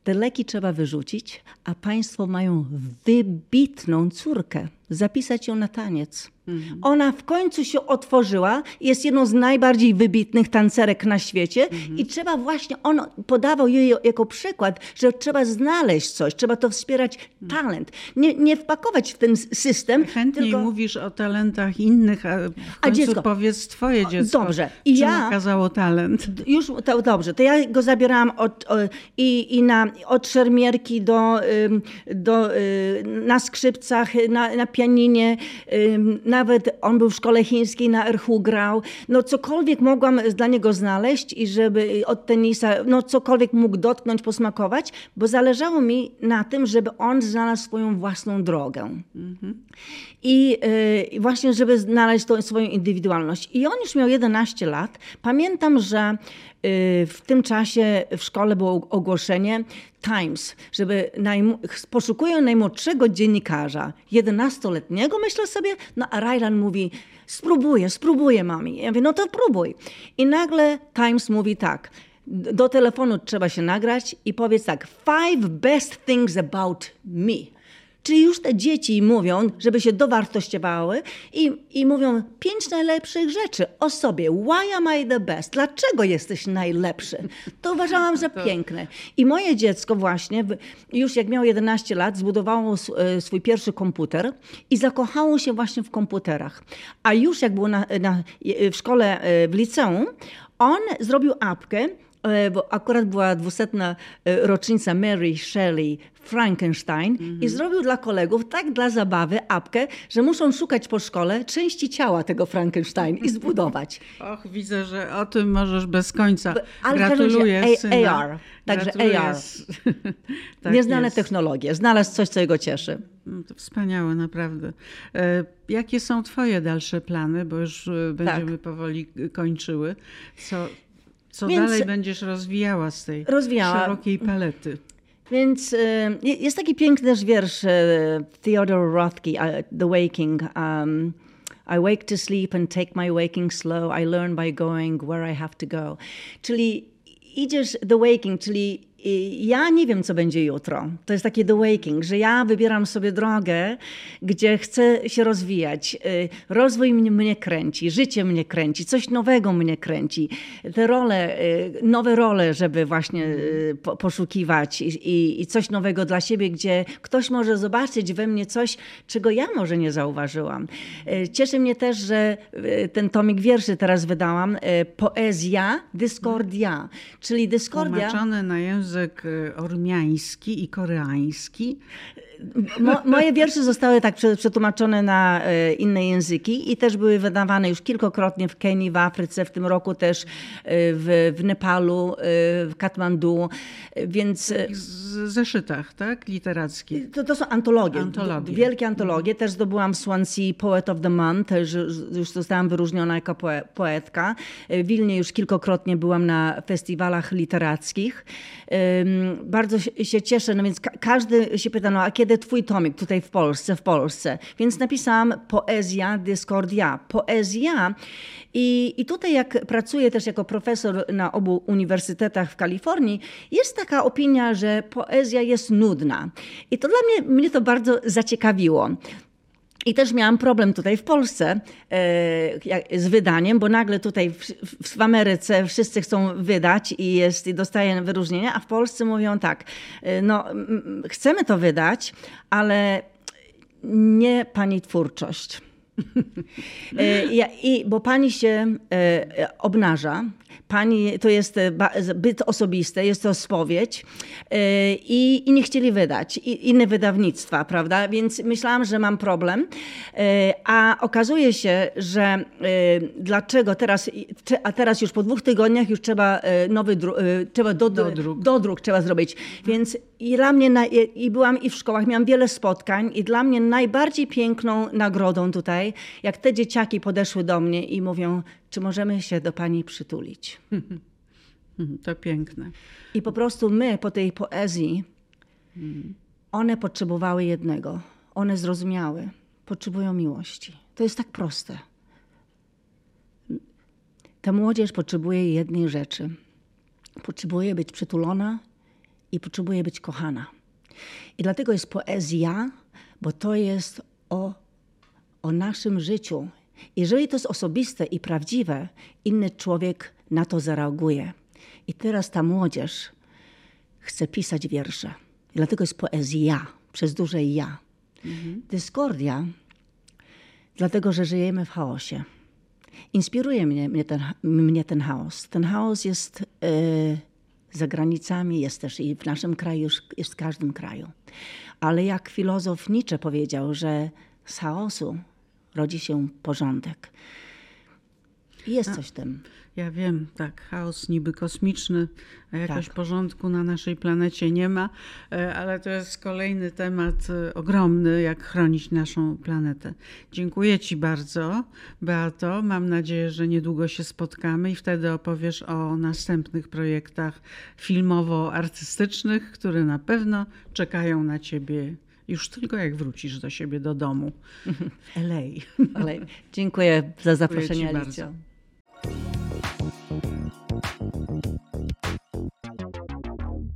Te leki trzeba wyrzucić, a państwo mają wybitną córkę. Zapisać ją na taniec. Mhm. Ona w końcu się otworzyła, jest jedną z najbardziej wybitnych tancerek na świecie mhm. i trzeba właśnie, on podawał jej jako przykład, że trzeba znaleźć coś, trzeba to wspierać mhm. talent. Nie, nie wpakować w ten system. Chętniej tylko... mówisz o talentach innych, a, a dziecko powiedz twoje dziecko. Dobrze. I czym ja okazało talent. Już to, dobrze, to ja go zabierałam od, i, i na, od szermierki do, do, y, na skrzypcach, na, na pianinie, na nawet on był w szkole chińskiej, na erhu grał. No cokolwiek mogłam dla niego znaleźć i żeby od tenisa, no cokolwiek mógł dotknąć, posmakować, bo zależało mi na tym, żeby on znalazł swoją własną drogę. Mhm. I y, właśnie, żeby znaleźć tą swoją indywidualność. I on już miał 11 lat. Pamiętam, że w tym czasie w szkole było ogłoszenie Times, żeby najmu- poszukują najmłodszego dziennikarza, 11-letniego, myślę sobie. No a Rylan mówi, spróbuję, spróbuję mami. Ja mówię, no to próbuj. I nagle Times mówi tak, do telefonu trzeba się nagrać i powiedz tak, five best things about me. Czyli już te dzieci mówią, żeby się dowartościowały i, i mówią pięć najlepszych rzeczy o sobie. Why am I the best? Dlaczego jesteś najlepszy? To uważałam za piękne. I moje dziecko właśnie, już jak miało 11 lat, zbudowało e, swój pierwszy komputer i zakochało się właśnie w komputerach. A już jak było na, na, w szkole, e, w liceum, on zrobił apkę, E, bo akurat była dwusetna e, rocznica Mary Shelley Frankenstein i mhm. zrobił dla kolegów, tak dla zabawy, apkę, że muszą szukać po szkole części ciała tego Frankenstein i zbudować. Och, widzę, że o tym możesz bez końca. Ale Gratuluję A, AR, także Gratuluję. AR. tak Nieznane jest. technologie. Znalazł coś, co jego cieszy. No to wspaniałe, naprawdę. E, jakie są twoje dalsze plany, bo już będziemy tak. powoli kończyły. Co, co Więc dalej będziesz rozwijała z tej rozwijała. szerokiej palety? Więc y, jest taki piękny też wiersz y, Theodore Rothke, The Waking. Um, I wake to sleep and take my waking slow. I learn by going where I have to go. Czyli idziesz the waking, czyli ja nie wiem, co będzie jutro. To jest takie the waking, że ja wybieram sobie drogę, gdzie chcę się rozwijać. Y, rozwój mnie, mnie kręci, życie mnie kręci, coś nowego mnie kręci. Te role, y, nowe role, żeby właśnie y, poszukiwać i, i coś nowego dla siebie, gdzie ktoś może zobaczyć we mnie coś, czego ja może nie zauważyłam. Cieszy mnie też, że ten tomik wierszy teraz wydałam. Poezja, dyskordia, czyli dyskordia... Tłumaczone na język język y, ormiański i koreański. Mo, moje wiersze zostały tak przetłumaczone na e, inne języki i też były wydawane już kilkokrotnie w Kenii, w Afryce, w tym roku też e, w, w Nepalu, e, w Katmandu, więc... W zeszytach, tak? Literackich. To, to są antologie, antologie. wielkie antologie. Też zdobyłam w Swansea Poet of the Month, też już zostałam wyróżniona jako poetka. W Wilnie już kilkokrotnie byłam na festiwalach literackich. Bardzo się cieszę, no więc każdy się pyta, no a kiedy kiedy twój tomik tutaj w Polsce, w Polsce. Więc napisałam poezja, dyskordia. Poezja i, I tutaj jak pracuję też jako profesor na obu uniwersytetach w Kalifornii, jest taka opinia, że poezja jest nudna. I to dla mnie, mnie to bardzo zaciekawiło. I też miałam problem tutaj w Polsce e, z wydaniem, bo nagle tutaj w, w, Ameryce wszyscy chcą wydać i, jest, i dostaję wyróżnienia, a w Polsce mówią tak, e, no chcemy to wydać, ale nie pani twórczość. E, I, bo pani się obnaża, pani, to jest e, zbyt osobiste, jest to spowiedź e, i, i nie chcieli wydać. I, inne wydawnictwa, prawda? Więc myślałam, że mam problem. E, a okazuje się, że dlaczego teraz, a teraz już po dwóch tygodniach już trzeba nowy trzeba do, dodruk. dodruk trzeba zrobić. Więc i dla mnie, i byłam i w szkołach, miałam wiele spotkań i dla mnie najbardziej piękną nagrodą tutaj, jak te dzieciaki podeszły do mnie i mówią, czy możemy się do pani przytulić. To piękne. I po prostu my po tej poezji, one potrzebowały jednego. One zrozumiały. Potrzebują miłości. To jest tak proste. Ta młodzież potrzebuje jednej rzeczy. Potrzebuje być przytulona i potrzebuje być kochana. I dlatego jest poezja, bo to jest o, o naszym życiu. Jeżeli to jest osobiste i prawdziwe, inny człowiek na to zareaguje. I teraz ta młodzież chce pisać wiersze. Dlatego jest poezja, przez duże ja. Mhm. Dyskordia, dlatego że żyjemy w chaosie. Inspiruje mnie, mnie, ten, mnie ten chaos. Ten chaos jest yy, za granicami, jest też i w naszym kraju, jest w każdym kraju. Ale jak filozof Nietzsche powiedział, że z chaosu rodzi się porządek. Jest coś w tym. Ja wiem, tak, chaos niby kosmiczny, a jakoś tak. porządku na naszej planecie nie ma, e, ale to jest kolejny temat e, ogromny, jak chronić naszą planetę. Dziękuję Ci bardzo, Beato. Mam nadzieję, że niedługo się spotkamy i wtedy opowiesz o następnych projektach filmowo-artystycznych, które na pewno czekają na Ciebie już tylko jak wrócisz do siebie do domu w LA. LA. Dziękuję za zaproszenie, Alicja.